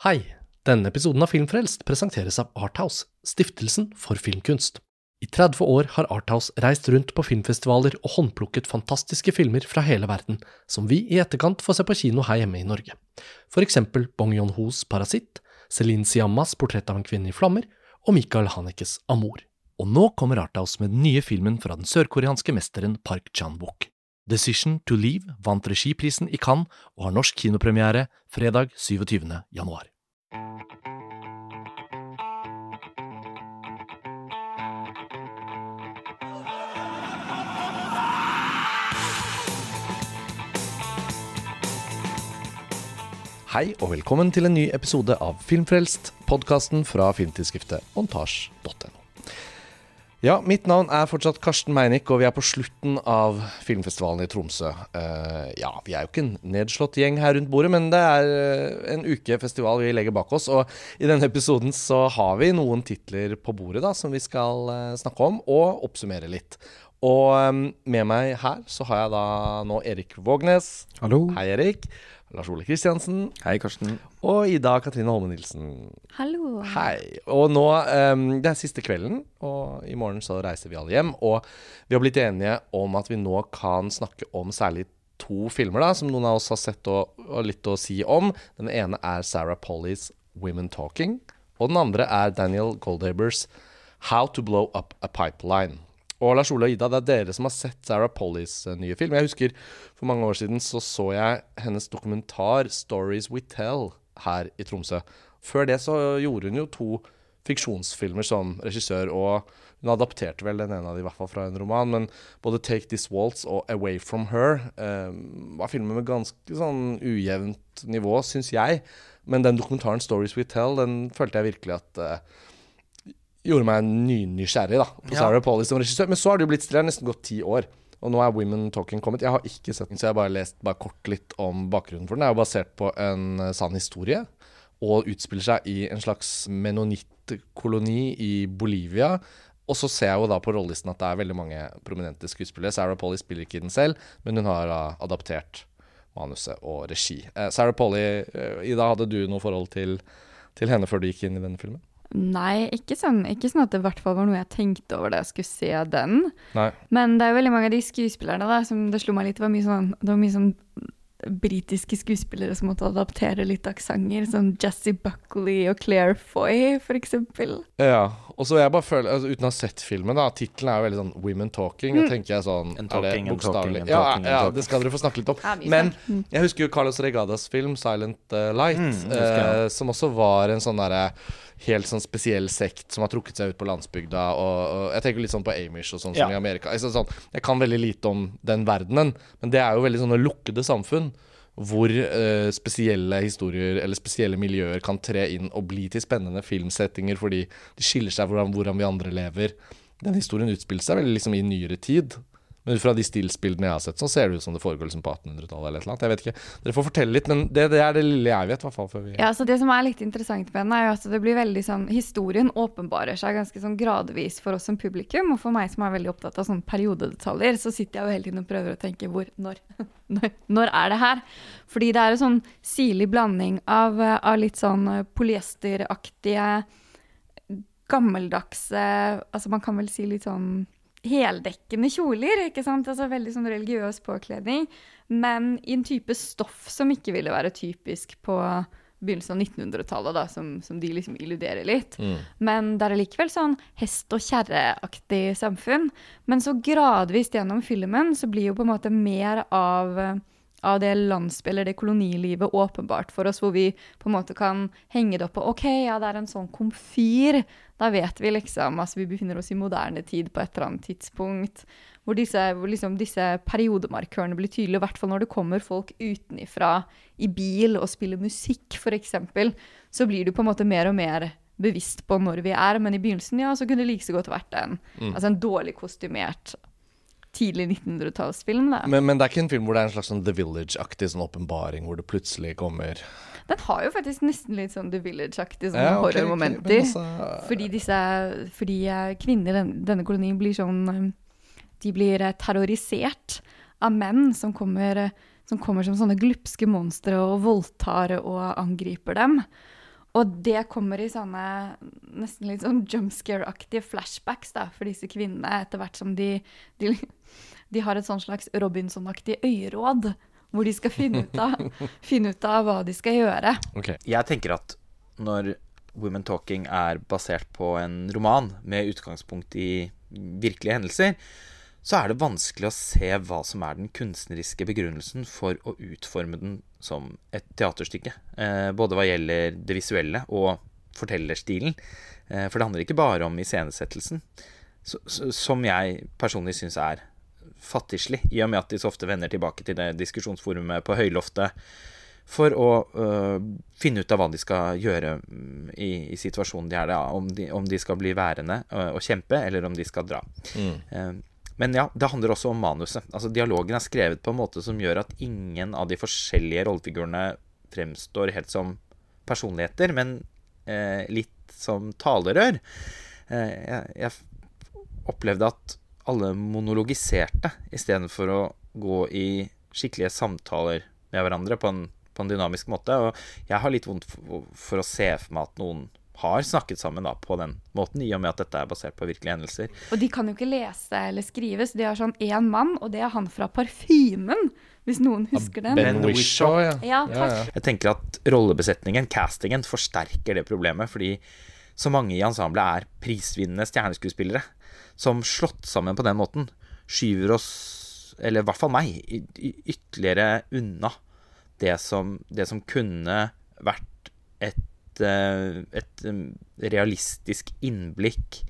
Hei! Denne episoden av Filmfrelst presenteres av Arthouse, stiftelsen for filmkunst. I 30 år har Arthouse reist rundt på filmfestivaler og håndplukket fantastiske filmer fra hele verden, som vi i etterkant får se på kino her hjemme i Norge. For eksempel Bong Yon-hos Parasitt, Celine Siammas Portrett av en kvinne i flammer og Michael Hanekes Amour. Og nå kommer Arthouse med den nye filmen fra den sørkoreanske mesteren Park Chan-wook. Decision to Leave vant regiprisen i Cannes og har norsk kinopremiere fredag 27. januar. Hei og velkommen til en ny episode av Filmfrelst, podkasten fra filmtidsskriftet montasj.no. Ja, mitt navn er fortsatt Karsten Meinick, og vi er på slutten av filmfestivalen i Tromsø. Uh, ja, vi er jo ikke en nedslått gjeng her rundt bordet, men det er uh, en uke festival vi legger bak oss. Og i denne episoden så har vi noen titler på bordet da, som vi skal uh, snakke om, og oppsummere litt. Og um, med meg her så har jeg da nå Erik Vågnes. Hallo. Hei, Erik. Lars Ole Kristiansen. Hei, Karsten. Og Ida Katrine Holme Nilsen. Hallo. Hei. Og nå, um, Det er siste kvelden, og i morgen så reiser vi alle hjem. Og vi har blitt enige om at vi nå kan snakke om særlig to filmer da, som noen av oss har sett og, og litt å si om. Den ene er Sarah Pollys 'Women Talking'. Og den andre er Daniel Goldhabers 'How to Blow Up a Pipeline'. Og Lars Ole og Ida, det er dere som har sett Sarah Pollys uh, nye film. Jeg husker for mange år siden så så jeg hennes dokumentar 'Stories We Tell' her i Tromsø. Før det så gjorde hun jo to fiksjonsfilmer som regissør, og hun adapterte vel den ene av de i hvert fall fra en roman, men både 'Take This Waltz' og 'Away From Her' eh, var filmer med ganske sånn ujevnt nivå, syns jeg. Men den dokumentaren 'Stories We Tell', den følte jeg virkelig at uh, gjorde meg nynysgjerrig da, på Ja. Sarah Polly som regissør. Men så har det jo blitt stille. Nesten gått ti år. Og nå er Women Talking kommet. Jeg har ikke sett den, så jeg har bare lest bare kort litt om bakgrunnen for den. Den er jo basert på en eh, sann historie, og utspiller seg i en slags menonittkoloni i Bolivia. Og så ser jeg jo da på rollelisten at det er veldig mange prominente skuespillere. Sarah Polly spiller ikke i den selv, men hun har da adaptert manuset og regi. Eh, Sarah Polly, eh, Ida, hadde du noe forhold til, til henne før du gikk inn i denne filmen? Nei, ikke sånn, ikke sånn at det i hvert fall var noe jeg tenkte over da jeg skulle se den. Nei. Men det er jo veldig mange av de skuespillerne da, som det slo meg litt, det var mye sånn, det var mye sånn britiske skuespillere som måtte adaptere litt aksenter, sånn Jazzy Buckley og Claire Foy, for eksempel. Ja, og så jeg bare føler, altså, uten å ha sett filmen da, tittelen er jo veldig sånn 'Women Talking'. Mm. Da tenker jeg sånn En er det talking, bokstavelig? Ja, ja, det skal dere få snakke litt om. Men. Mm. jeg husker jo Carlos Regadas film 'Silent uh, Light', Mm, eh, som også var en sånn derre helt sånn spesiell sekt som har trukket seg ut på landsbygda. Og, og jeg tenker litt sånn på Amish og sånn som Ja. i Amerika. Jeg, sånn, jeg kan veldig lite om den verdenen, men det er jo veldig sånne lukkede samfunn. Hvor uh, spesielle historier eller spesielle miljøer kan tre inn og bli til spennende filmsettinger fordi de skiller seg fra hvordan vi andre lever. Den historien utspiller seg veldig liksom i nyere tid. Men ut fra de stillsbildene jeg har sett, så ser det ut som det foregår liksom på 1800-tallet eller et eller annet. Jeg vet ikke. Dere får fortelle litt, men det, det er det lille jeg vet, i hvert fall. Før vi Ja, så Det som er litt interessant med den, er jo at det blir veldig sånn Historien åpenbarer seg ganske sånn gradvis for oss som publikum. Og for meg som er veldig opptatt av sånne periodedetaljer, så sitter jeg jo hele tiden og prøver å tenke hvor, når, når, når er det her? Fordi det er en sånn sirlig blanding av, av litt sånn polyesteraktige, gammeldagse Altså man kan vel si litt sånn heldekkende kjoler, ikke sant? Altså veldig sånn religiøs påkledning, men i en type stoff som ikke ville være typisk på begynnelsen av 1900-tallet, da, som, som de liksom illuderer litt. Mm. Men det er likevel sånn hest- og kjerreaktig samfunn. Men så gradvis gjennom filmen så blir jo på en måte mer av, av det landsby- eller det kolonilivet åpenbart for oss, hvor vi på en måte kan henge det opp på OK, ja, det er en sånn komfyr. Da vet vi liksom altså vi befinner oss i moderne tid på et eller annet tidspunkt. Hvor disse, hvor liksom disse periodemarkørene blir tydelige, i hvert fall når det kommer folk utenifra i bil og spiller musikk, f.eks., så blir du på en måte mer og mer bevisst på når vi er. Men i begynnelsen ja, så kunne det like så godt vært en, altså en dårlig kostymert tidlig 1900-tallsfilm. da. Men, men det er ikke en film hvor det er en slags sånn The Village-aktig sånn åpenbaring, hvor det plutselig kommer Den har jo faktisk nesten litt sånn The Village-aktig sånn Ja, okay, ok, horrormomenter. Okay, også... Fordi disse fordi eh, kvinner i den, denne kolonien blir sånn eh, De blir eh, terrorisert av menn som kommer, som kommer som sånne glupske monstre og voldtar og angriper dem. Og det kommer i sånne nesten litt sånn jumpscare-aktige flashbacks da, for disse kvinnene, etter hvert som de, de, de har et sånn slags Robinson-aktig øyeråd, hvor de skal finne ut, av, finne ut av hva de skal gjøre. Okay. Jeg tenker at når Women Talking er basert på en roman med utgangspunkt i virkelige hendelser, så er det vanskelig å se hva som er den kunstneriske begrunnelsen for å utforme den som et teaterstykke. Eh, både hva gjelder det visuelle og fortellerstilen. Eh, for det handler ikke bare om iscenesettelsen, som jeg personlig syns er fattigslig, i og med at de så ofte vender tilbake til det diskusjonsforumet på høyloftet for å øh, finne ut av hva de skal gjøre mm, i, i situasjonen de er i. Om, om de skal bli værende og, og kjempe, eller om de skal dra. Eh, men ja, det handler også om manuset. Altså Dialogen er skrevet på en måte som gjør at ingen av de forskjellige rollefigurene fremstår helt som personligheter, men eh, litt som talerør. Eh, jeg, jeg opplevde at alle monologiserte istedenfor å gå i skikkelige samtaler med hverandre på en, på en dynamisk måte. Og jeg har litt vondt for, for å se for meg at noen har snakket sammen da, på den måten, i og med at dette er basert på virkelige hendelser. Og de kan jo ikke lese eller skrive, så de har sånn én mann, og det er han fra Parfymen, hvis noen husker den. Ben Wishaw, ja. Ja. Jeg tenker at rollebesetningen, castingen, forsterker det problemet, fordi så mange i ensemblet er prisvinnende stjerneskuespillere som slått sammen på den måten skyver oss, eller i hvert fall meg, ytterligere unna det som, det som kunne vært et, eh, et eh, realistisk innblikk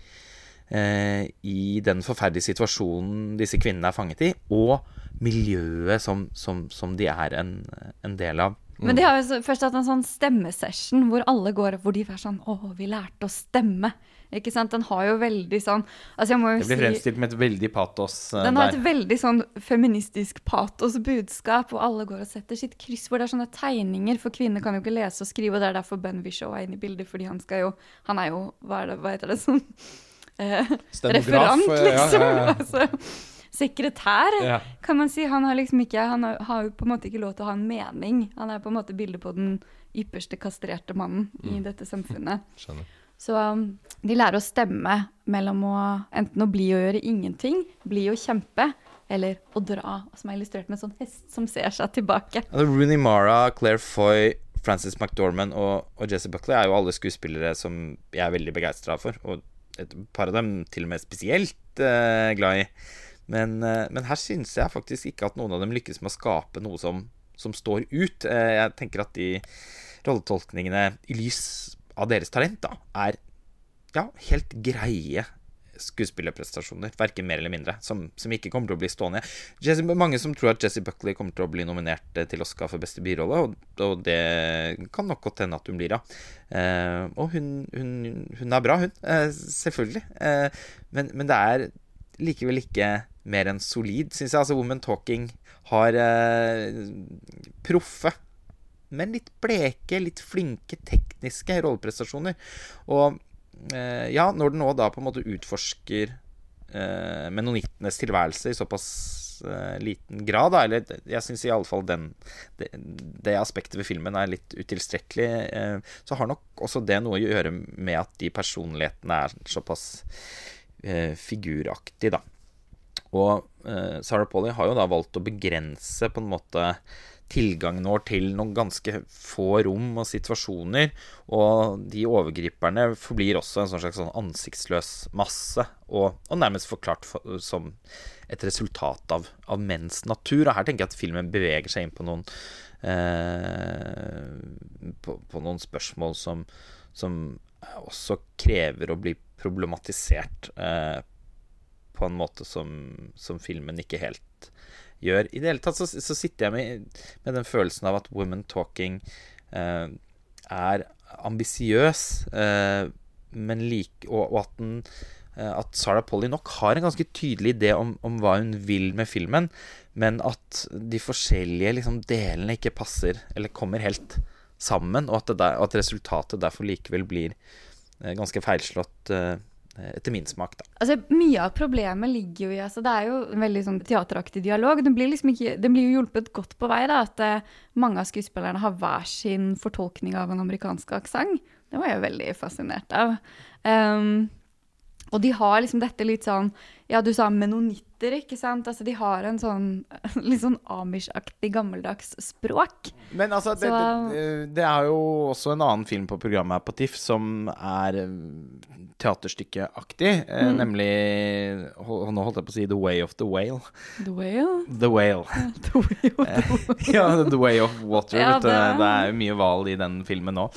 eh, i den forferdelige situasjonen disse kvinnene er fanget i, og miljøet som, som, som de er en, en del av. Men de har jo først hatt en sånn stemmesession hvor alle går hvor de er sånn Å, vi lærte å stemme. Ikke sant? Den har jo veldig sånn Altså, jeg må jo Det blir si fremstilt med et veldig patos uh, Den har der. et veldig sånn feministisk patos-budskap, og alle går og setter sitt kryss, hvor det er sånne tegninger, for kvinner kan jo ikke lese og skrive, og det er derfor Ben Whishaw er inne i bildet, fordi han skal jo Han er jo, hva er det, hva heter det, sånn uh, Stenograf, liksom. ja, ja, liksom. ja. Altså, sekretær, kan man si. Han har liksom ikke Han har, har jo på en måte ikke lov til å ha en mening. Han er på en måte bildet på den ypperste kastrerte mannen i dette samfunnet. Skjønner. Så um, de lærer å stemme mellom å enten å bli og gjøre ingenting, bli og kjempe, eller å dra, som er illustrert med en sånn hest som ser seg tilbake. Rooney Mara, Claire Foy, Frances McDormand og, og Jesse Buckley er jo alle skuespillere som jeg er veldig begeistra for. Og et par av dem til og med spesielt eh, glad i. Men, eh, men her syns jeg faktisk ikke at noen av dem lykkes med å skape noe som, som står ut. Eh, jeg tenker at de rolletolkningene, i lys av deres talent, da, er ja, helt greie skuespillerprestasjoner, verken mer eller mindre, som, som ikke kommer til å bli stående. Jesse, mange som tror at Jessie Buckley kommer til å bli nominert eh, til Oscar for beste birolle, og, og det kan nok godt hende at hun blir, ja. Eh, og hun, hun, hun er bra, hun. Eh, selvfølgelig. Eh, men, men det er likevel ikke mer enn solid, syns jeg. Altså, Woman Talking har eh, proffe men litt bleke, litt flinke tekniske rolleprestasjoner. Og eh, ja, når den nå da på en måte utforsker eh, menonittenes tilværelse i såpass eh, liten grad, da, eller jeg syns iallfall den det, det aspektet ved filmen er litt utilstrekkelig, eh, så har nok også det noe å gjøre med at de personlighetene er såpass eh, figuraktige, da. Og eh, Sarah Polly har jo da valgt å begrense på en måte tilgangen vår til noen ganske få rom og situasjoner. Og de overgriperne forblir også en sånn slags sånn ansiktsløs masse. Og, og nærmest forklart for, som et resultat av, av menns natur. Og her tenker jeg at filmen beveger seg inn på noen eh, på, på noen spørsmål som, som også krever å bli problematisert eh, på en måte som, som filmen ikke helt gjør. I det hele tatt så, så sitter jeg med, med den følelsen av at Women Talking eh, er ambisiøs, eh, men like, og, og at den eh, at Sarah Polly nok har en ganske tydelig idé om, om hva hun vil med filmen, men at de forskjellige liksom, delene ikke passer eller kommer helt sammen, og at, der, at resultatet derfor likevel blir eh, ganske feilslått eh, etter min smak, da. Altså, Mye av problemet ligger jo i altså, Det er jo en veldig sånn teateraktig dialog. Den blir, liksom ikke, den blir jo hjulpet godt på vei. da, At uh, mange av skuespillerne har hver sin fortolkning av en amerikansk aksent. Det var jeg veldig fascinert av. Um, og de har liksom dette litt sånn Ja, du sa menonitter, ikke sant? Altså, de har en sånn litt sånn amish-aktig gammeldags språk. Men altså, det, Så- det, det er jo også en annen film på programmet her på TIFF som er eh, teaterstykkeaktig, eh, Mm. nemlig hol- Nå holdt jeg på å si The Way of the Whale. The whale? The Whale. The whale. ja, The Way of Water. Ja, det Det er jo mye hval i den filmen nå.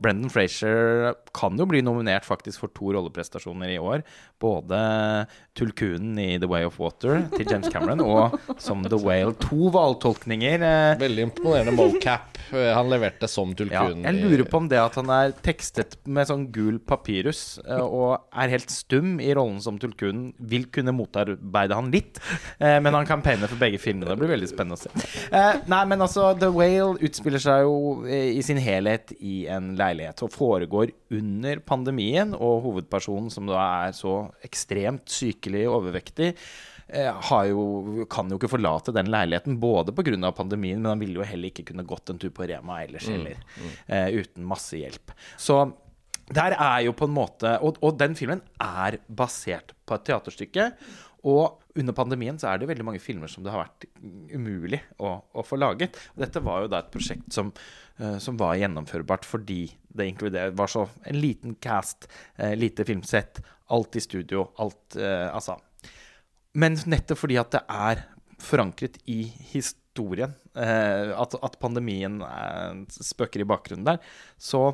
Brendan Frazier kan jo bli nominert faktisk for to rolleprestasjoner i år. Både Tulkunen i The Way of Water til James Cameron og som The Whale. To hvaltolkninger. eh, Veldig imponerende mocap. Han leverte som Ja, tulkunen. jeg lurer på om det at han er tekstet med sånn gul papyrus eh, og er helt stum i rollen som Tulkunen, vil kunne motarbeide han litt. Eh, men han campaigner for begge filmene. Det blir veldig spennende å se. Eh, nei, men altså, The Whale utspiller seg jo eh, i sin helhet i en leilighet og foregår under pandemien, og hovedpersonen, som da er så ekstremt sykelig overvektig, eh, har jo, kan jo ikke forlate den leiligheten, både pga. pandemien, men han ville jo heller ikke kunne gått en tur på Rema ellers heller, eh, uten masse hjelp. Så der er jo på en måte og, og den filmen er basert på et teaterstykke. Og under pandemien så er det veldig mange filmer som det har vært umulig å, å få laget. Dette var jo da et prosjekt som, som var gjennomførbart fordi det inkluderer, var så en liten cast, eh, lite filmsett, alt i studio, alt eh, Altså. Men nettopp fordi at det er forankret i historien, eh, at, at pandemien eh, spøker i bakgrunnen der, så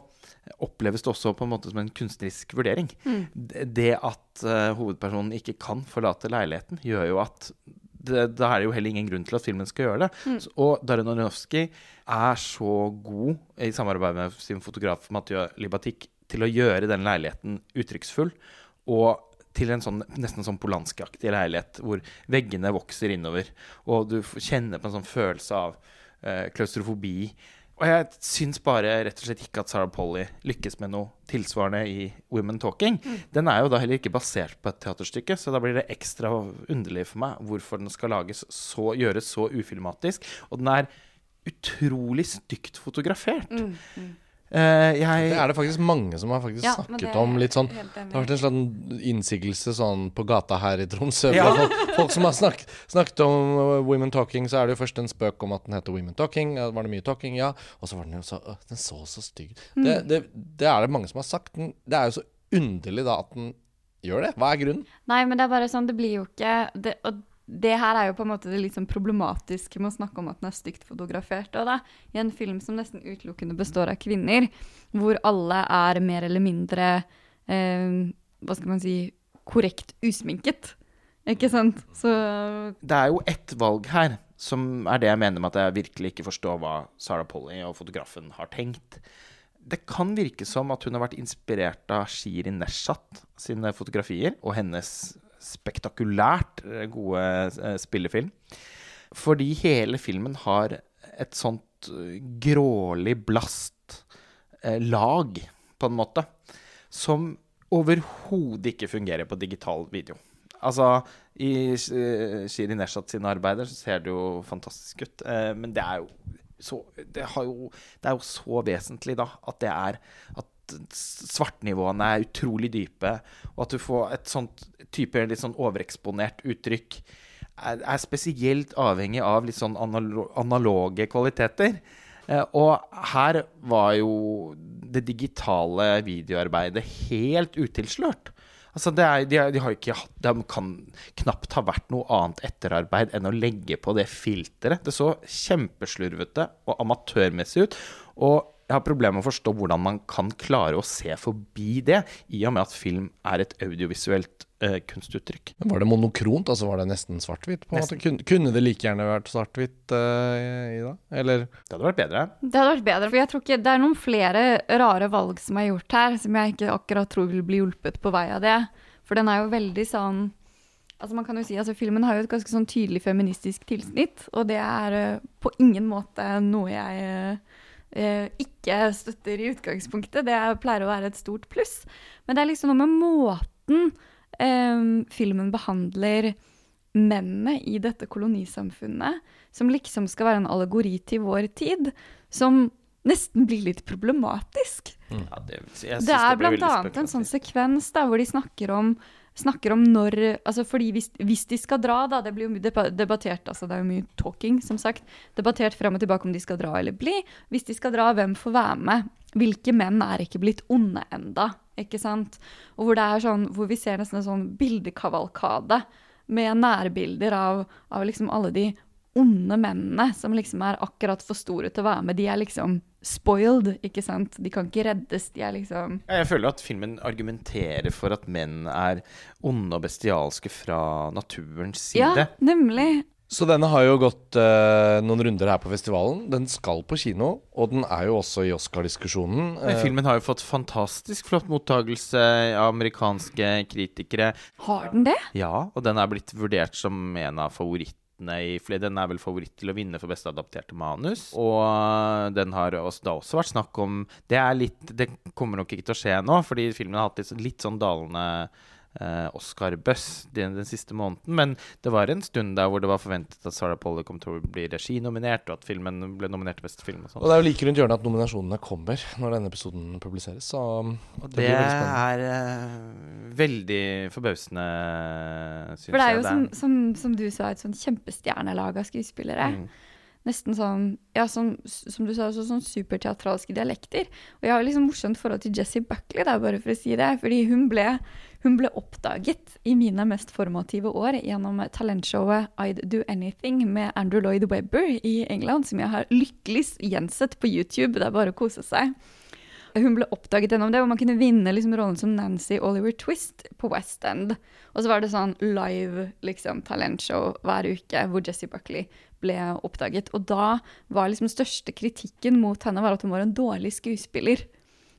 oppleves det også på en måte som en kunstnerisk vurdering. Det, det at eh, hovedpersonen ikke kan forlate leiligheten, gjør jo at det, da er det jo heller ingen grunn til at filmen skal gjøre det. Mm. og Darren Aronofsky er så god i samarbeid med sin fotograf Mathieu Libatik, til å gjøre den leiligheten uttrykksfull. Og til en sånn, nesten sånn Polanski-aktig leilighet hvor veggene vokser innover, og du kjenner på en sånn følelse av eh, klaustrofobi. Og jeg syns bare rett og slett ikke at Sarah Polly lykkes med noe tilsvarende i Women Talking. Den er jo da heller ikke basert på et teaterstykke, så da blir det ekstra underlig for meg hvorfor den skal lages så, gjøres så ufilmatisk. Og den er utrolig stygt fotografert. Eh, jeg Det er det faktisk mange som har faktisk Ja, snakket det om. litt sånn. Det har vært en slags innsigelse sånn på gata her i Tromsø. Ja. Folk, folk som har snakket, snakket om uh, Women Talking, så er det jo først en spøk om at den heter Women Talking. Var det mye talking? Ja. Og så var den jo så øh, Den så så stygg ut. Mm. det, det, det er det mange som har sagt. Den, det er jo så underlig da at den gjør det. Hva er grunnen? Nei, men det er bare sånn, det blir jo ikke det, Og det her er jo på en måte det litt sånn problematiske med å snakke om at den er stygt fotografert. Og da, I en film som nesten utelukkende består av kvinner, hvor alle er mer eller mindre eh, Hva skal man si korrekt usminket. Ikke sant? Så Det er jo ett valg her som er det jeg mener med at jeg virkelig ikke forstår hva Sarah Polly og fotografen har tenkt. Det kan virke som at hun har vært inspirert av Shiri Neshat sine fotografier og hennes spektakulært eh, gode eh, spillefilm. Fordi hele filmen har et sånt eh, grålig blast lag, på en måte, som overhodet ikke fungerer på digital video. Altså, i Shiri Neshat sine arbeider så ser det jo fantastisk ut, men det er jo så det, jo, det er jo så vesentlig, da, at det er at svartnivåene er utrolig dype, og at du får et sånt type litt sånn overeksponert uttrykk, er, er spesielt avhengig av litt sånn analo analoge kvaliteter. Eh, og her var jo det digitale videoarbeidet helt utilslørt. Altså det er, de, de har ikke hatt de kan knapt ha vært noe annet etterarbeid enn å legge på det filteret. Det så kjempeslurvete og amatørmessig ut. Og jeg har problemer med å forstå hvordan man kan klare å se forbi det, i og med at film er et audiovisuelt eh, kunstuttrykk. Men Var det monokront? Altså var det nesten svart-hvitt? Kunne, kunne det like gjerne vært svart-hvitt eh, i da? Eller Det hadde vært bedre. det hadde vært bedre. For jeg tror ikke det er noen flere rare valg som er gjort her, som jeg ikke akkurat tror vil bli hjulpet på vei av det. For den er jo veldig sånn Altså man kan jo si, altså Filmen har jo et ganske sånn tydelig feministisk tilsnitt, og det er uh, på ingen måte noe jeg eh, ikke støtter i utgangspunktet. Det er- pleier å være et stort pluss. Men det er liksom noe med måten eh, filmen behandler mennene i dette kolonisamfunnet, som liksom skal være en allegori til vår tid, som nesten blir litt problematisk. Ja, det, jeg Det er blant annet en sånn sekvens da, hvor de snakker om, snakker om når altså fordi hvis, hvis de skal dra, da Det blir jo mye debattert, altså det er jo mye talking, som sagt. Debattert frem og tilbake om de skal dra eller bli. Hvis de skal dra, hvem får være med? Hvilke menn er ikke blitt onde enda? Ikke sant? Og hvor det er sånn, hvor vi ser nesten en sånn bildekavalkade med nærbilder av, av liksom alle de onde mennene som liksom er akkurat for store til å være med. De er liksom spoiled, ikke sant? De kan ikke reddes. De er liksom Ja, jeg føler at filmen argumenterer for at menn er onde og bestialske fra naturens side. Ja, nemlig. Så denne har jo gått uh, noen runder her på festivalen. Den skal på kino, og den er jo også i Oscar-diskusjonen. Men Eh, filmen har jo fått fantastisk flott mottagelse av amerikanske kritikere. Har den det? Ja, og den er blitt vurdert som en av favorittene i flere. Den er vel favoritt til å vinne for beste adapterte manus. Og den har også, det også vært snakk om Det er litt Det kommer nok ikke til å skje nå, fordi filmen har hatt litt, sånn- litt sånn dalende eh, Oscar Buss den, den siste måneden. Men det var en stund der hvor det var forventet at Sarah Polly kom til å bli reginominert, og at filmen ble nominert til beste film. og sånn. og det er jo like rundt hjørnet at nominasjonene kommer når denne episoden publiseres. Så Og det det, blir veldig er uh, veldig forbausende, syns jeg. For det er jo det som, som, som du sa, et sånn kjempestjernelag av skuespillere. Mm. Nesten sånn, ja, som, som du sa, så, sånn superteatralske dialekter. Og jeg har liksom morsomt forhold til Jessie Buckley, da, bare for å si det. Fordi hun ble, hun ble oppdaget i mine mest formative år gjennom talentshowet I'd Do Anything med Andrew Lloyd Webber i England, som jeg har lykkelig gjensett på YouTube. Det er bare å kose seg. Hun ble oppdaget gjennom det, hvor man kunne vinne liksom rollen som Nancy Oliver Twist på West End. Og så var det sånn live liksom, talentshow hver uke hvor Jessie Buckley ble oppdaget. Og da var liksom største kritikken mot henne var at hun var en dårlig skuespiller.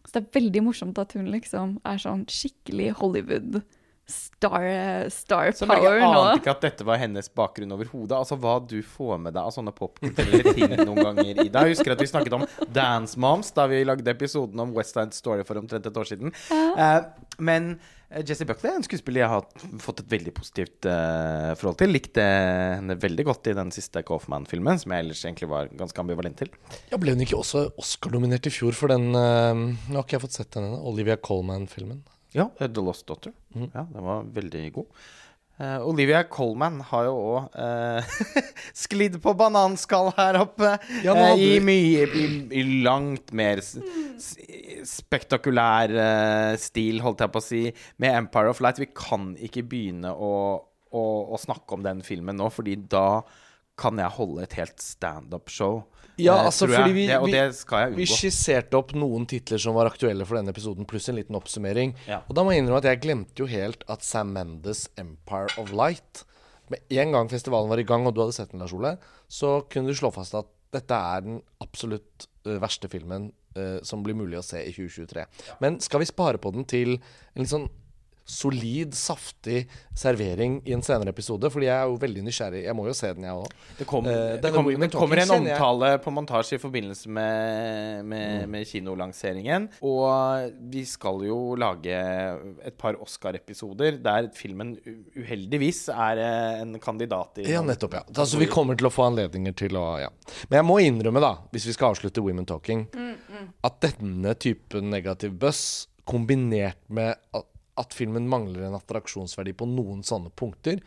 Så det er veldig morsomt at hun liksom er sånn skikkelig Hollywood star, star Så jeg power nå. ante ikke at dette var hennes bakgrunn overhodet. Altså hva du får med deg av sånne popkulturelle ting noen ganger, Ida. Jeg husker at vi snakket om Dance Moms da vi lagde episoden om West Side Story for omtrent et år siden. Eh, men eh, Jessie Buckley er en skuespiller jeg har fått et veldig positivt uh, forhold til. Likte henne veldig godt i den siste Kaufman-filmen, som jeg ellers egentlig var ganske ambivalent til. Ja, Ble hun ikke også Oscar-nominert i fjor for den uh, Nå har ikke jeg fått sett den ennå. Olivia Colman-filmen. Ja, The Lost Daughter. Ja, den var veldig god. Eh, Olivia Colman har jo òg sklidd på bananskall her oppe. Ja, eh, hadde I mye i, I langt mer spektakulær eh, stil, holdt jeg på å si, med Empire of Light. Vi kan ikke begynne å, å, å snakke om den filmen nå, fordi da kan jeg holde et helt standup-show. Ja, eh, altså, fordi vi- det, Og vi- det skal jeg Vi skisserte opp noen titler som var aktuelle for denne episoden, pluss en liten oppsummering. Ja. Og da må jeg innrømme at jeg glemte jo helt at Sam Mendes' 'Empire of Light' Med en gang festivalen var i gang, og du hadde sett den, Lars Ole, så kunne du slå fast at dette er den absolutt eh, verste filmen uh, som blir mulig å se i 2023. Men skal vi spare på den til en litt sånn solid, saftig servering i en senere episode? Fordi jeg er jo veldig nysgjerrig. Jeg må jo se den, jeg òg. Det, kom, uh, det, kom, det kommer en jeg- omtale på montasje i forbindelse med, Mm. med, med kinolanseringen. Og vi skal jo lage et par Oscar-episoder der filmen uheldigvis er eh, en kandidat i Ja, nettopp. ja Altså Vi kommer til å få anledninger til å ja. Men jeg må innrømme, da, hvis vi skal avslutte Women Talking, at denne typen negativ buzz, kombinert med at, filmen mangler en attraksjonsverdi på noen sånne punkter,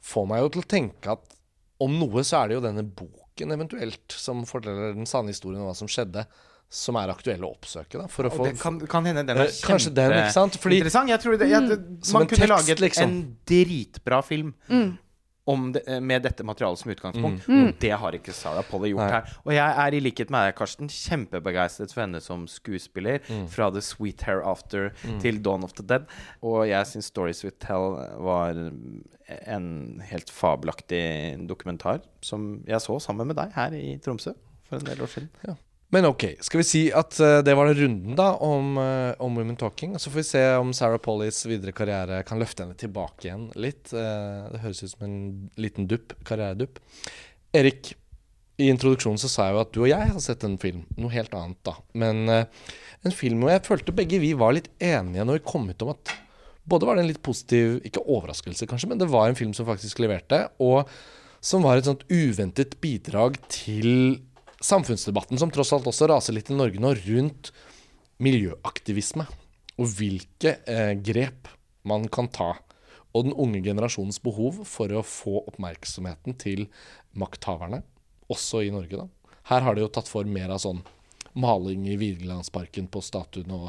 får meg jo til å tenke at om noe så er det jo denne boken eventuelt som forteller den sanne historien om hva som skjedde, som er aktuell å oppsøke. da For å få det kan, kan hende den er kjempeinteressant. kanskje den, ikke sant? Fordi- interessant. Jeg tror det, jeg, det, Som man en kunne tekst, laget liksom. en dritbra film. Om det, eh, med dette materialet som utgangspunkt. Og det har ikke Sarah Polly gjort Nei. her. Og jeg er i likhet med deg, Karsten, kjempebegeistret for henne som skuespiller. Fra The Sweet Hereafter til Dawn of the Dead. Og jeg syns Stories We Tell var en helt fabelaktig dokumentar som jeg så sammen med deg her i Tromsø for en del år siden. Men ok, skal vi si at eh, det var den runden da om, eh, om Women Talking. Så får vi se om Sarah Pollys videre karriere kan løfte henne tilbake igjen litt. Eh, det høres ut som en liten dupp, karrieredupp. Erik, i introduksjonen så sa jeg jo at du og jeg har sett en film. Noe helt annet, da. Men en film hvor jeg følte begge vi var litt enige når vi kom ut om at både var det en litt positiv, ikke overraskelse kanskje, men det var en film som faktisk leverte, og som var et sånt uventet bidrag til samfunnsdebatten, som tross alt også raser litt i Norge nå, rundt miljøaktivisme. Og hvilke eh, grep man kan ta. Og den unge generasjonens behov for å få oppmerksomheten til makthaverne, også i Norge, da. Her har de jo tatt for mer av sånn maling i Vigelandsparken på statuen og,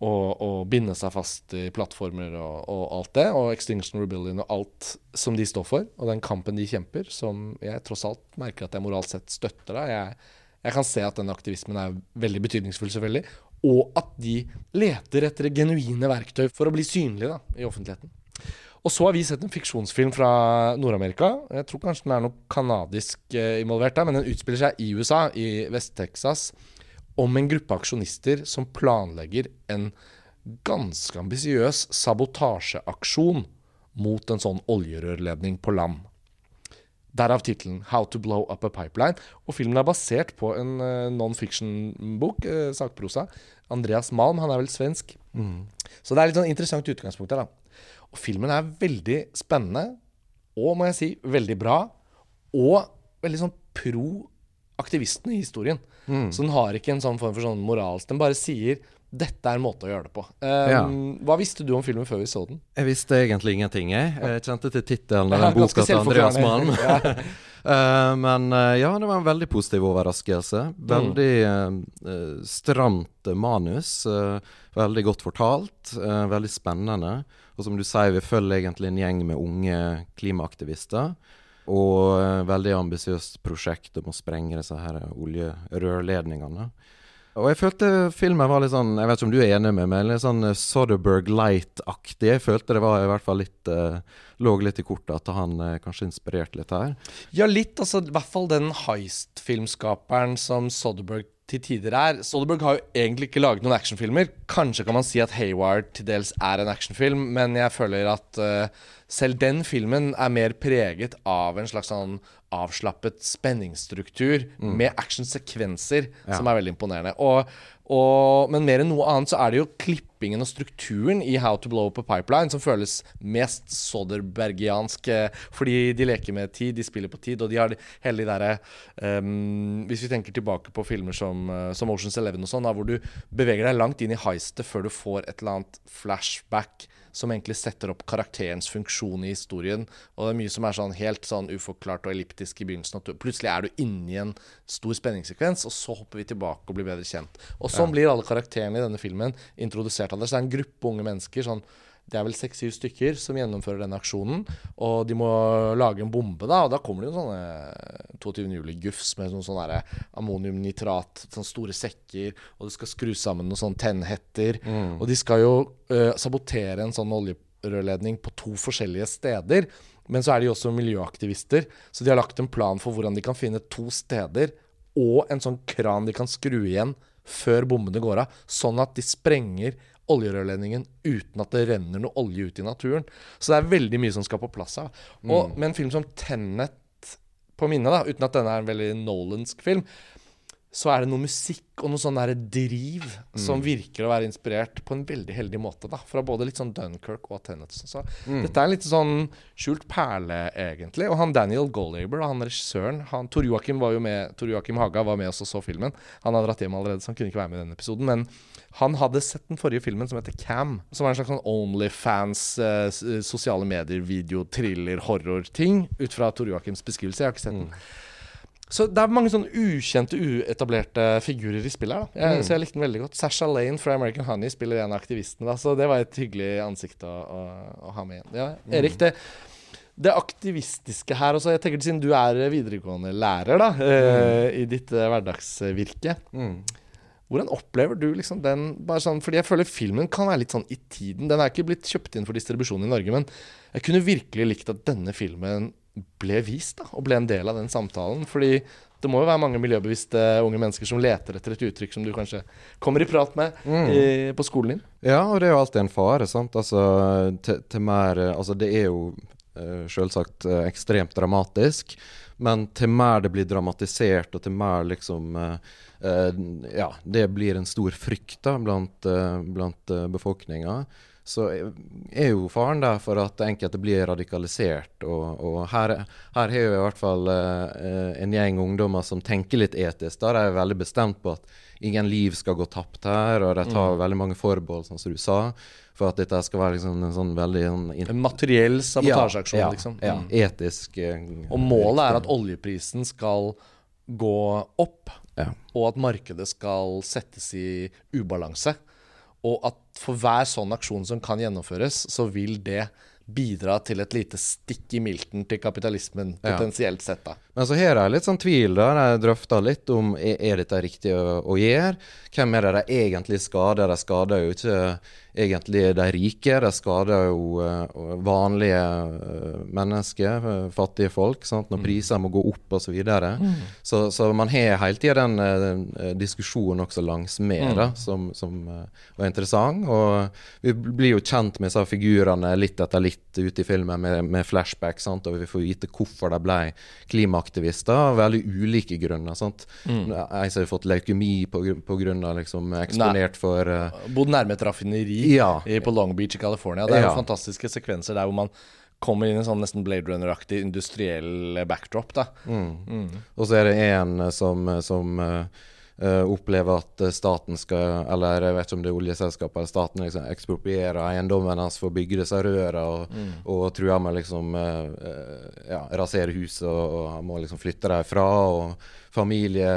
og, og, binde seg fast i plattformer og, og, alt det. Og Extinction Rebellion og alt som de står for, og den kampen de kjemper, som jeg tross alt merker at jeg moralt sett støtter. da. Jeg, jeg kan se at den aktivismen er veldig betydningsfull, selvfølgelig. Og at de leter etter genuine verktøy for å bli synlige da, i offentligheten. Og så har vi sett en fiksjonsfilm fra Nord-Amerika. Jeg tror kanskje den er noe kanadisk eh, involvert der, men den utspiller seg i USA, i Vest-Texas, om en gruppe aksjonister som planlegger en ganske ambisiøs sabotasjeaksjon mot en sånn oljerørledning på land. Derav tittelen 'How to Blow Up a Pipeline'. Og filmen er basert på en uh, non-fiction-bok, uh, sakprosa. Andreas Malm, han er vel svensk. Mm. Så det er litt sånn interessant utgangspunkt her, da. Og filmen er veldig spennende, og må jeg si, veldig bra. Og veldig sånn pro aktivistene i historien. Mm. Så den har ikke en sånn form for sånn moralsk Den bare sier dette er en måte å gjøre det på. Um, ja. Hva visste du om filmen før vi så den? Jeg visste egentlig ingenting. Jeg, jeg kjente til tittelen av den boka til Andreas Malm. uh, men uh, ja, det var en veldig positiv overraskelse. Veldig uh, stramt manus. veldig godt fortalt. veldig spennende. Og som du sier, vi følger egentlig en gjeng med unge klimaaktivister. Og veldig ambisiøst prosjekt om å sprenge disse her oljerørledningene. Og jeg følte filmen var litt sånn Jeg vet ikke om du er enig med meg, litt sånn eh, Soderberg Light-aktig. Jeg følte det var i hvert fall litt uh, Lå litt i kortet at han uh, kanskje inspirerte litt her. Ja, litt. altså I hvert fall den heist-filmskaperen som Soderberg til tider er. Soderberg har jo egentlig ikke laget noen actionfilmer. Kanskje kan man si at Hayward til dels er en actionfilm, men jeg føler at uh, selv den filmen er mer preget av en slags sånn avslappet spenningsstruktur mm. med actionsekvenser ja. som er veldig imponerende. Og, og, men mer enn noe annet så er det jo klippingen og strukturen i How to Blow Up a Pipeline som føles mest Soderbergiansk. Eh, fordi de leker med tid, de spiller på tid, og de har hele de derre um, Hvis vi tenker tilbake på filmer som, uh, som Oceans Eleven og sånn, hvor du beveger deg langt inn i heistet før du får et eller annet flashback som egentlig setter opp karakterens funksjon i historien. Og det er mye som er sånn helt sånn uforklart og elliptisk i begynnelsen. At plutselig er du inni en stor spenningssekvens, og så hopper vi tilbake og blir bedre kjent. Og sånn ja. blir alle karakterene i denne filmen introdusert av det. Så det er en gruppe unge mennesker. sånn det er vel seks-syv stykker som gjennomfører denne aksjonen. Og de må lage en bombe, da. Og da kommer det jo sånne 22. juli-gufs med sånn, sånn ammoniumnitrat, sånne store sekker, og det skal skrus sammen noen sånne tennhetter. Mm. Og de skal jo uh, sabotere en sånn oljerørledning på to forskjellige steder. Men så er de også miljøaktivister, så de har lagt en plan for hvordan de kan finne to steder og en sånn kran de kan skru igjen før bombene går av, sånn at de sprenger oljerørledningen uten at det renner noe olje ut i naturen. Så det er veldig mye som skal på plass her. Og mm. med en film som Tennet på minnet, da, uten at denne er en veldig Nolansk film, så er det noe musikk og noe sånn der driv mm. som virker å være inspirert på en veldig heldig måte. da, Fra både litt sånn Dunkerque og Tenet. Så mm. dette er en litt sånn skjult perle, egentlig. Og han Daniel Gollaber, han regissøren han, Tor Joakim var jo med, Tor Joakim Haga var med oss og så filmen. Han har dratt hjem allerede, så han kunne ikke være med i denne episoden. Men han hadde sett den forrige filmen som heter Cam. Som var en slags sånn Onlyfans, eh, sosiale medier, video, thriller, horror-ting. Ut fra Tor Joakims beskrivelse. Jeg har ikke sett den. Mm. Så det er mange sånne ukjente, uetablerte figurer i spillet. Da. Jeg, mm. Så jeg likte den veldig godt. Sasha Lane fra American Honey spiller en av aktivistene. Da, så det var et hyggelig ansikt å, å, å ha med igjen. Ja, mm. Erik, det, det aktivistiske her også Jeg tenker Siden du er videregående lærer da, uh, i ditt uh, hverdagsvirke mm. Hvordan opplever du liksom den bare sånn, Fordi jeg føler filmen kan være litt sånn i tiden. Den er ikke blitt kjøpt inn for distribusjon i Norge, men jeg kunne virkelig likt at denne filmen ble vist, da, og ble en del av den samtalen. Fordi det må jo være mange miljøbevisste unge mennesker som leter etter et uttrykk som du kanskje kommer i prat med mm. i, på skolen din. Ja, og det er jo alltid en fare, sant. Altså, til, til mer Altså, det er jo uh, selvsagt uh, ekstremt dramatisk. Men til mer det blir dramatisert, og til mer liksom uh, uh, Ja, det blir en stor frykt da, blant, uh, blant befolkninga så er jo faren der for at enkelte blir radikalisert. Og, og her, her har vi i hvert fall eh, en gjeng ungdommer som tenker litt etisk. Da er de veldig bestemt på at ingen liv skal gå tapt her, og de tar veldig mange forbehold, sånn som du sa. For at dette skal være liksom en sånn veldig sånn, En materiell sabotasjeaksjon, ja, liksom. Ja, Mm. etisk. eh, Og målet er at oljeprisen skal gå opp, Ja. og at markedet skal settes i ubalanse. Og at for hver sånn aksjon som kan gjennomføres, så vil det bidra til et lite stikk i milten til kapitalismen, potensielt sett, da. Men så har de litt sånn tvil, da. De drøfter litt om er, dette riktig å, å gjøre. Hvem er det de egentlig skader? De skader jo ikke egentlig de rike, de skader jo eh, vanlige eh, mennesker, eh, fattige folk, sant? når priser må gå opp osv. Så, videre. så Så man har hele tida den, diskusjonen også langs med, da, som, som eh, var interessant. Og vi blir jo kjent med disse figurene litt etter litt ute i filmen med, med flashback, sant? og vi får vite hvorfor de ble klimaaktivister av veldig ulike grunner. Sant? Ei som har fått leukemi pga. Liksom, eksponert for uh, Bodd nærme et raffineri Ja. i, på Long Beach i California. Det er jo Ja. fantastiske sekvenser der hvor man kommer inn i en sånn nesten Blade Runner-aktig industriell backdrop, da. Og så er det en som, som eh, opplever at eh, staten skal Eller jeg vet ikke om det er oljeselskapet eller staten liksom eksproprierer eiendommen hans for å bygge disse rørene og, og truer med liksom eh, eh, ja, rasere huset, og, og må liksom flytte derfra. Og familie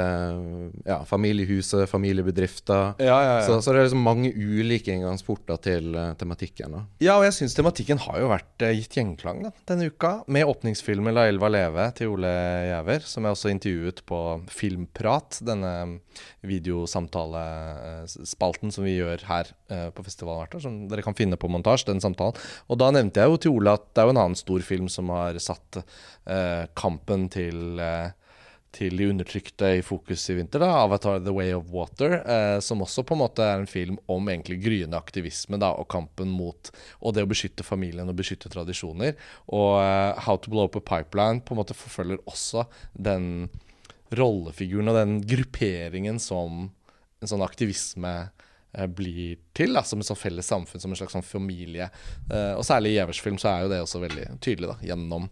Ja, familiehuset, familiebedrifter. Ja, ja. Så, så det er liksom mange ulike inngangsporter til uh, tematikken. da. Ja, og jeg syns tematikken har jo vært uh, gitt gjenklang da, denne uka. Med åpningsfilmen 'La elva leve' til Ole Gjæver, som jeg også intervjuet på Filmprat. Denne videosamtalespalten som vi gjør her uh, på festivalen hvert år. Som dere kan finne på montasje, den samtalen. Og da nevnte jeg jo til Ole at det er jo en annen stor film som har satt eh, kampen til eh, til de undertrykte i fokus i vinter, da, 'Avatar The Way of Water', eh, som også på en måte er en film om egentlig gryende aktivisme da, og kampen mot og det å beskytte familien og beskytte tradisjoner. Og eh, 'How to Blow Up a Pipeline' på en måte forfølger også den rollefiguren og den grupperingen som en sånn aktivisme eh, blir til, da, som et sånn felles samfunn, som en slags sånn familie. Eh, og særlig i Gjevers film så er jo det også veldig tydelig, da, gjennom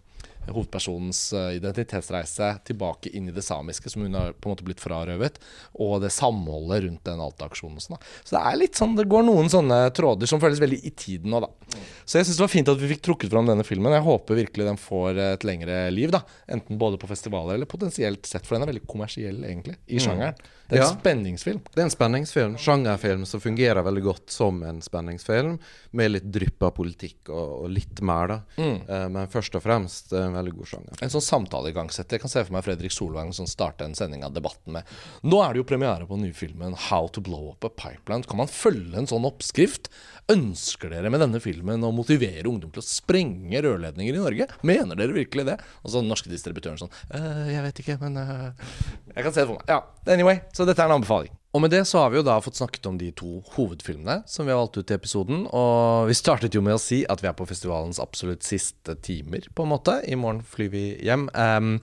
hovedpersonens eh, identitetsreise tilbake inn i det samiske, som hun har på en måte blitt frarøvet, og det samholdet rundt den Alta-aksjonen. sånn. Så det er litt sånn, det går noen sånne tråder som føles veldig i tiden nå, da. Så jeg syns det var fint at vi fikk trukket fram denne filmen. Jeg håper virkelig den får et lengre liv, da. Enten både på festivaler eller potensielt sett, for den er veldig kommersiell, egentlig, i sjangeren. Det er en Ja. spenningsfilm. Det er en spenningsfilm, sjangerfilm som fungerer veldig godt som en spenningsfilm, med litt drypp av politikk og, og litt mer, da. Eh, men først og fremst en veldig god sjanger. En sånn samtaleigangsetter. Jeg kan se for meg Fredrik Solvang som starter en sending av debatten med Nå er det jo premiere på den nye filmen 'How to Blow Up a Pipeline'. Kan man følge en sånn oppskrift? Ønsker dere med denne filmen å motivere ungdom til å sprenge rørledninger i Norge? Mener dere virkelig det? Og så den norske distributøren sånn «Eh, Jeg vet ikke, men eh, Jeg kan se det for meg. Ja, anyway. Så dette er en anbefaling. Og med det så har vi jo da fått snakket om de to hovedfilmene som vi har valgt ut til episoden. Og vi startet jo med å si at vi er på festivalens absolutt siste timer, på en måte. I morgen flyr vi hjem. Um,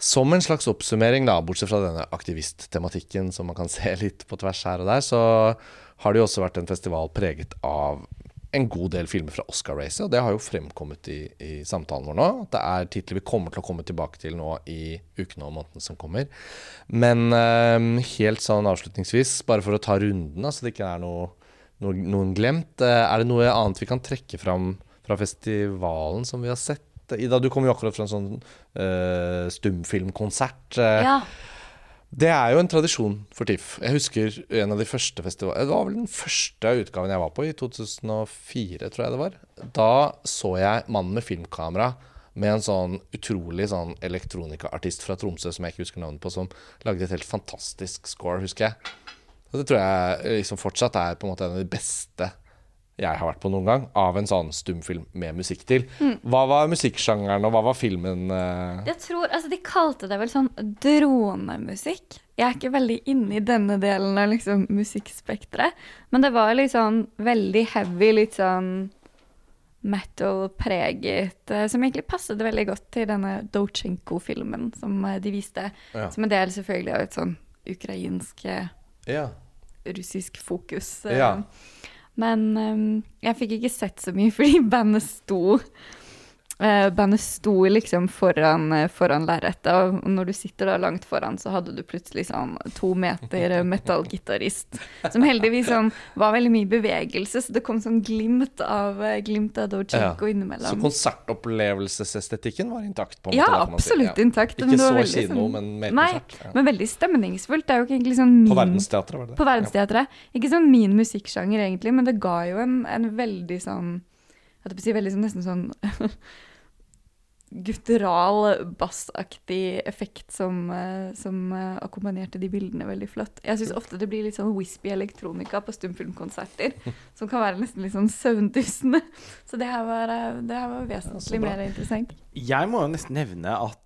som en slags oppsummering, da, bortsett fra denne aktivisttematikken som man kan se litt på tvers her og der, så har det jo også vært en festival preget av en god del filmer fra Oscar-racet, og det har jo fremkommet i, i samtalen vår nå. Det er titler vi kommer til å komme tilbake til nå i ukene og månedene som kommer. Men eh, helt sånn avslutningsvis, bare for å ta runden, så så det ikke er noe, noe, noen glemt, eh, er det noe annet vi kan trekke fram fra festivalen som vi har sett? Ida, du kom jo akkurat fra en sånn eh, stumfilmkonsert. eh, Ja. Det er jo en tradisjon for TIFF. Jeg husker en av de første festivalene Det var vel den første utgaven jeg var på, i 2004, tror jeg det var. Da så jeg mannen med filmkamera med en sånn utrolig sånn elektronikaartist fra Tromsø som jeg ikke husker navnet på, som lagde et helt fantastisk score, husker jeg. Og det tror jeg liksom fortsatt er på en måte en av de beste jeg har vært på noen gang, av en sånn stumfilm med musikk til. Hva var musikksjangeren, og hva var filmen? Uh... Jeg tror, altså De kalte det vel sånn dronemusikk. Jeg er ikke veldig inne i denne delen av liksom musikkspekteret. Men det var litt sånn veldig heavy, litt sånn metal-preget. eh, Som egentlig passet veldig godt til denne Dochenko-filmen som eh, de viste. Ja. Som en del selvfølgelig av et sånn ukrainsk Ja. russisk fokus. Ja. Ja. Men um, jeg fikk ikke sett så mye fordi bandet sto bandet sto liksom foran, uh, foran lerretet, og når du sitter da langt foran, så hadde du plutselig sånn to meter metallgitarist, som heldigvis sånn var veldig mye bevegelse, så det kom sånn glimt av, glimt av Dojinko ja. innimellom. Så konsertopplevelsesestetikken var intakt? på en ja, måte? Ja, absolutt intakt. Ikke så kino, sånn, men mer nei, konsert. Ja. Men veldig stemningsfullt. Det er jo ikke egentlig sånn min På Verdensteatret, var det det? På Verdensteatret. Ikke sånn min musikksjanger, egentlig, men det ga jo en, en veldig sånn jeg si veldig sånn, nesten sånn guttural, bassaktig effekt som, eh, som uh, akkompagnerte de bildene veldig flott. Jeg syns ofte det blir litt sånn wispy elektronika på stumfilmkonserter, som kan være nesten litt sånn søvndyssende. Så det her var, eh, det her var vesentlig mer interessant. Jeg må jo nesten nevne at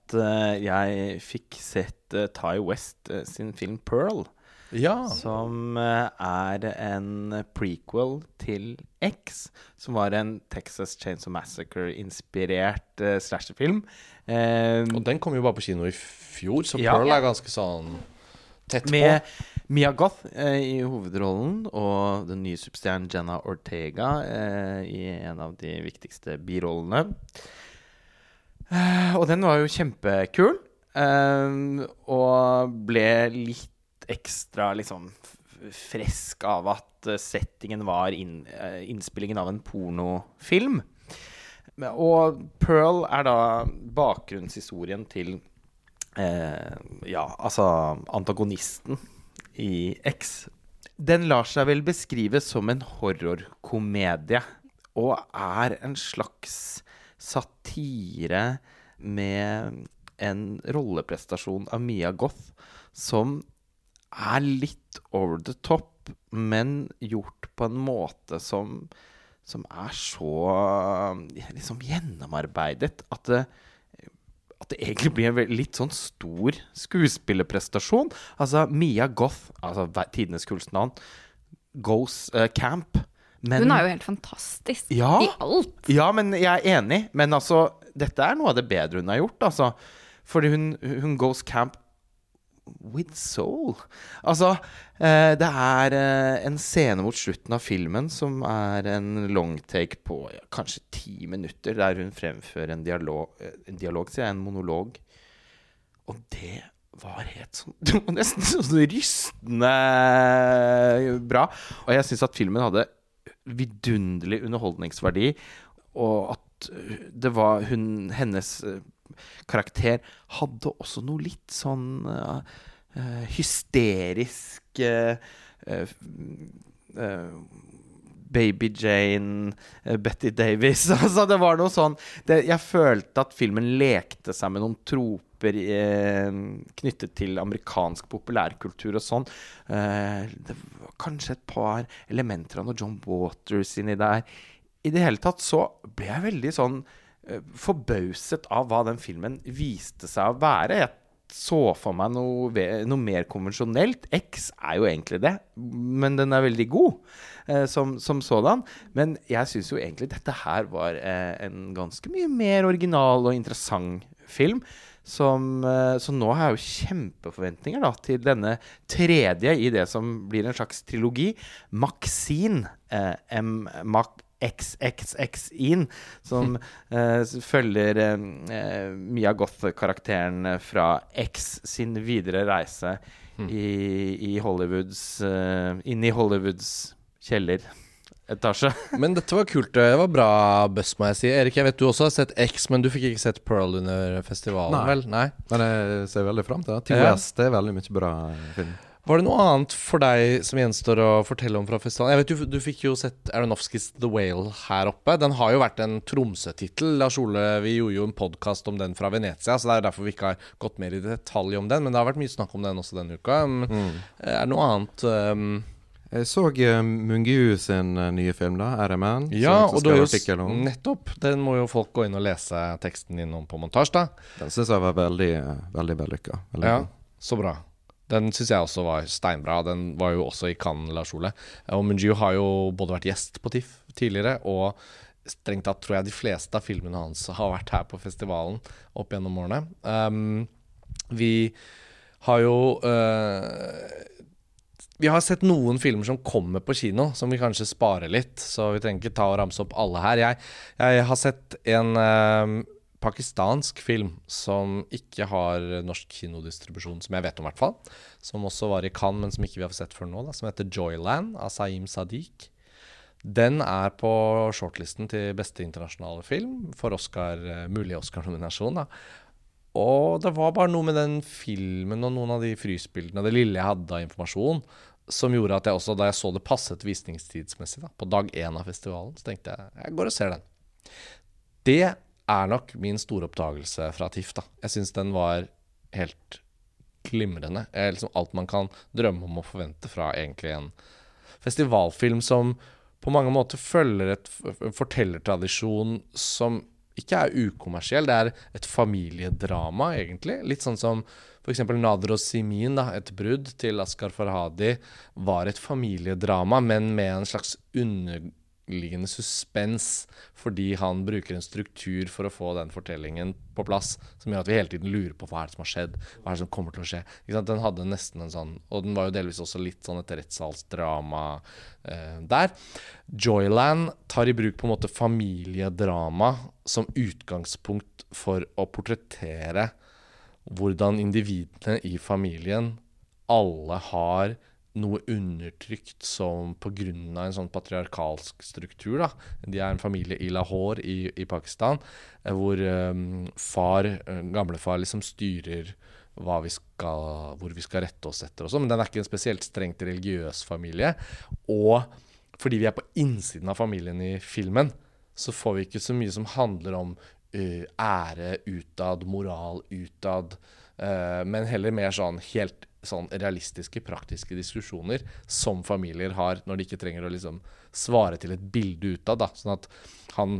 jeg fikk sett Ty West sin film 'Pearl'. Ja. Som er en prequel til X, som var en Texas Chains of Massacre-inspirert uh, slasherfilm. Uh, og den kom jo bare på kino i fjor, så ja. Pearl er ganske sånn tett på. Mia Goth uh, i hovedrollen og den nye superstjernen Jenna Ortega i en av de viktigste birollene. og den var jo kjempekul. og ble litt ekstra liksom fresk av at eh, settingen var inn, eh, innspillingen av en pornofilm. Og Pearl er da bakgrunnshistorien til eh, Ja, altså antagonisten i X. Den lar seg vel beskrive som en horrorkomedie, og er en slags satire med en rolleprestasjon av Mia Goth som er litt over the top, men gjort på en måte som, som er så liksom gjennomarbeidet at det, at det egentlig blir en litt sånn stor skuespillerprestasjon. Altså Mia Goth, altså tidenes kuleste navn, goes uh, camp. Men, Hun er jo helt fantastisk ja, i alt. Ja, men jeg er enig. Men altså, dette er noe av det bedre hun har gjort, altså. Fordi hun, hun goes camp with soul. Altså, eh, det er eh, en scene mot slutten av filmen som er en longtake på ja, kanskje ti minutter, der hun fremfører en dialog, eh, en dialog sier jeg, en monolog. Og det var helt sånn Det var nesten sånn rystende bra. Og jeg syns at filmen hadde vidunderlig underholdningsverdi, og at det var hun Hennes karakter hadde også noe litt sånn uh, hysterisk uh, Baby Jane, Betty Davis Altså, det var noe sånn det, Jeg følte at filmen lekte seg med noen troper knyttet til amerikansk populærkultur og sånn. det var kanskje et par elementer av noe John Waters inni der. I det hele tatt så ble jeg veldig sånn Eh, forbauset av hva den filmen viste seg å være. Jeg så for meg noe, noe, mer konvensjonelt. X er jo egentlig det, men den er veldig god eh, som, som, sådan. Men jeg syns jo egentlig dette her var eh, en ganske mye mer original og interessant film. Som, eh, så nå har jeg jo kjempeforventninger da, til denne tredje i det som blir en slags trilogi. Maxine. Eh, M. Mac XXX-in, som uh, følger uh, Mia Goth-karakteren fra X sin videre reise mm. i, i, Hollywoods uh, Inn i Hollywoods kjelleretasje. men dette var kult. Det var bra buss, må jeg si. Erik, jeg vet du også har sett X, men du fikk ikke sett Pearl under festivalen, Nei. vel? Nei. Men jeg ser veldig fram til det. TOS, ja. det er veldig mye bra film. Var det noe annet for deg som gjenstår å fortelle om fra festivalen? Jeg vet Du, du fikk jo sett Aronofskis The Whale her oppe. Den har jo vært en Tromsø-tittel. Lars Ole, vi gjorde jo en podkast om den fra Venezia, så det er derfor vi ikke har gått mer i detalj om den. Men det har vært mye snakk om den også denne uka. Um, mm. Er det noe annet um jeg så uh, Mungiu sin uh, nye film, da, 'RMN'. Ja, og da jo nettopp. Den må jo folk gå inn og lese teksten innom på montasje, da. Den syns jeg var veldig, uh, veldig vellykka. Ja, så bra. Den syns jeg også var steinbra. Den var jo også i Cannes, Lars Ole. Og Munju har jo både vært gjest på TIFF tidligere, og strengt tatt tror jeg de fleste av filmene hans har vært her på festivalen opp gjennom årene. Um, vi har jo uh, vi har sett noen filmer som kommer på kino, som vi kanskje sparer litt. Så vi trenger ikke ta og ramse opp alle her. Jeg, jeg har sett en eh, pakistansk film som ikke har norsk kinodistribusjon, som jeg vet om, i hvert fall. Som også var i Cannes, men som ikke vi har sett før nå. Da, som heter Joyland av Saeem Sadiq. Den er på shortlisten til beste internasjonale film for Oscar, eh, mulig Oscar-nominasjon. Og det var bare noe med den filmen og noen av de frysbildene, det lille jeg hadde av informasjon, som gjorde at jeg også, da jeg så det passet visningstidsmessig, da, på dag én av festivalen, så tenkte jeg jeg går og ser den. Det er nok min store oppdagelse fra TIFF. da. Jeg syns den var helt glimrende. Liksom alt man kan drømme om å forvente fra egentlig en festivalfilm som på mange måter følger et, fortellertradisjon som ikke er ukommersiell. Det er et familiedrama, egentlig. Litt sånn som f.eks. Nader og Simin, da, et brudd til Askar Farhadi, var et familiedrama, men med en slags underliggende suspens, fordi han bruker en struktur for å få den fortellingen på plass, som gjør at vi hele tiden lurer på hva er det som har skjedd, hva er det som kommer til å skje. Den hadde nesten en sånn Og den var jo delvis også litt sånn et rettssalsdrama eh, der. Joyland tar i bruk på en måte familiedrama som utgangspunkt for å portrettere hvordan individene i familien alle har noe undertrykt som pga. en sånn patriarkalsk struktur. da. De er en familie i Lahore i, i Pakistan, eh, hvor um, far, uh, gamlefar, liksom styrer vi skal, hvor vi skal rette oss etter og sånn. Men den er ikke en spesielt strengt religiøs familie. Og fordi vi er på innsiden av familien i filmen, så får vi ikke så mye som handler om uh, ære utad, moral utad, men heller mer sånn helt sånn realistiske, praktiske diskusjoner som familier har når de ikke trenger å liksom svare til et bilde utad. Sånn at han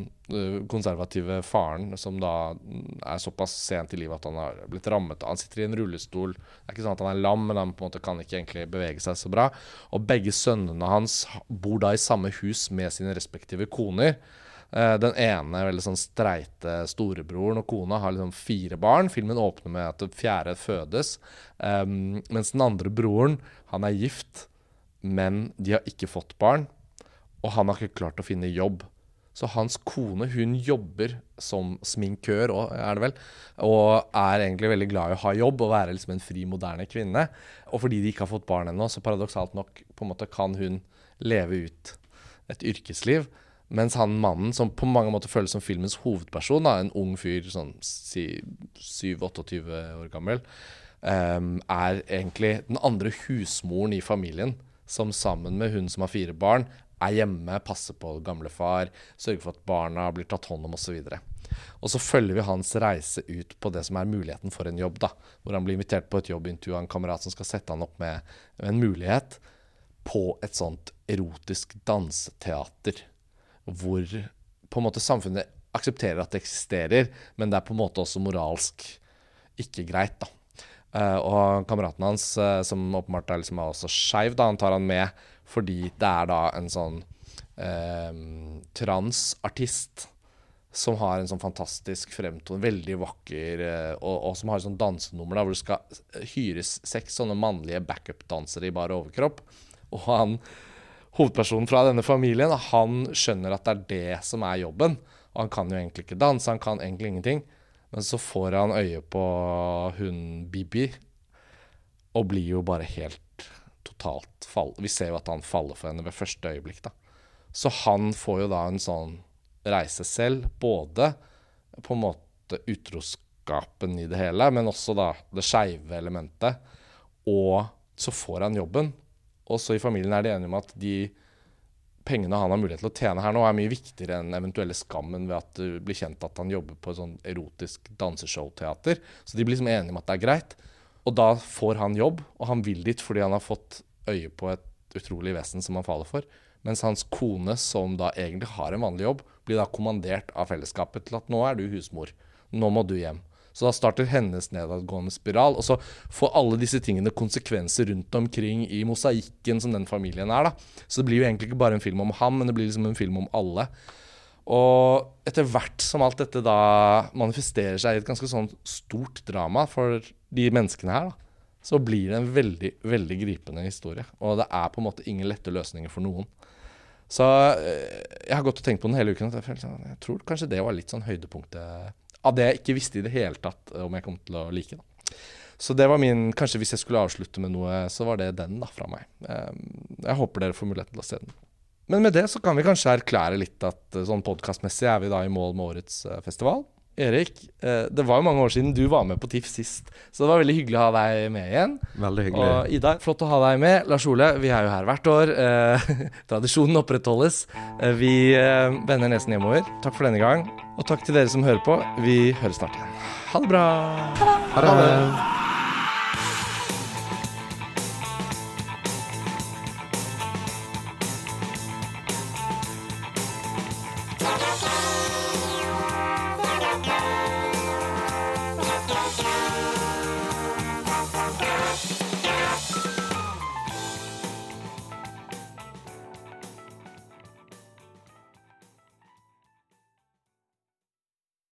konservative faren, som da er såpass sent i livet at han har blitt rammet Han sitter i en rullestol. Det er ikke sånn at han er lam, men han på en måte kan ikke egentlig bevege seg så bra. Og begge sønnene hans bor da i samme hus med sine respektive koner. Uh, den ene veldig sånn streite storebroren og kona har liksom fire barn. Filmen åpner med at det fjerde fødes. Um, mens den andre broren, han er gift, men de har ikke fått barn. Og han har ikke klart å finne jobb. Så hans kone hun jobber som sminkør òg, er det vel. Og er egentlig veldig glad i å ha jobb og være liksom en fri, moderne kvinne. Og fordi de ikke har fått barn ennå, så paradoksalt nok på en måte kan hun leve ut et yrkesliv. Mens han mannen, som på mange måter føles som filmens hovedperson, da, en ung fyr sånn si 7-28 år gammel, um, er egentlig den andre husmoren i familien. Som sammen med hun som har fire barn, er hjemme, passer på gamlefar, sørger for at barna blir tatt hånd om osv. Og så følger vi hans reise ut på det som er muligheten for en jobb. da, Hvor han blir invitert på et jobbintervju av en kamerat som skal sette han opp med en mulighet på et sånt erotisk danseteater hvor på en måte samfunnet aksepterer at det eksisterer, men det er på en måte også moralsk ikke greit. da. Uh, og kameraten hans, uh, som åpenbart er liksom også skeiv, han tar han med fordi det er da en sånn uh, transartist som har en sånn fantastisk fremtone, veldig vakker, og, og, som har et sånn dansenummer da, hvor det skal hyres seks sånne mannlige backup-dansere i bare overkropp. Og han hovedpersonen fra denne familien, han skjønner at det er det som er jobben. Og han kan jo egentlig ikke danse, han kan egentlig ingenting. Men så får han øye på hun Bibi, og blir jo bare helt totalt fall... Vi ser jo at han faller for henne ved første øyeblikk, da. Så han får jo da en sånn reise selv, både på en måte utroskapen i det hele, men også da det skeive elementet. Og så får han jobben, og så i familien er de enige om at de pengene han har mulighet til å tjene her nå, er mye viktigere enn eventuelle skammen ved at det blir kjent at han jobber på et sånn erotisk danseshowteater. Så de blir liksom enige om at det er greit. Og da får han jobb, og han vil dit fordi han har fått øye på et utrolig vesen som han faller for. Mens hans kone, som da egentlig har en vanlig jobb, blir da kommandert av fellesskapet til at nå er du husmor. Nå må du hjem. Så da starter hennes nedadgående spiral. Og så får alle disse tingene konsekvenser rundt omkring i mosaikken som den familien er. da. Så det blir jo egentlig ikke bare en film om ham, men det blir liksom en film om alle. Og etter hvert som alt dette da manifesterer seg i et ganske sånn stort drama for de menneskene her, da. så blir det en veldig, veldig gripende historie. Og det er på en måte ingen lette løsninger for noen. Så eh, jeg har gått og tenkt på den hele uken. Jeg, sånn, jeg tror kanskje det var litt sånn høydepunktet av det jeg ikke visste i det hele tatt om jeg kom til å like. Da. Så det var min Kanskje hvis jeg skulle avslutte med noe, så var det den da fra meg. Jeg håper dere får muligheten til å se den. Men med det så kan vi kanskje erklære litt at sånn podkastmessig er vi da i mål med årets festival. Erik, eh, det var jo mange år siden du var med på TIFF sist, så det var veldig hyggelig å ha deg med igjen. Veldig hyggelig. Og Ida, flott å ha deg med. Lars Ole, vi er jo her hvert år. Eh, tradisjonen opprettholdes. Eh, vi eh, vender nesen hjemover. Takk for denne gang. Og takk til dere som hører på. Vi høres snart igjen. Ha det bra. Ha det. Ha det.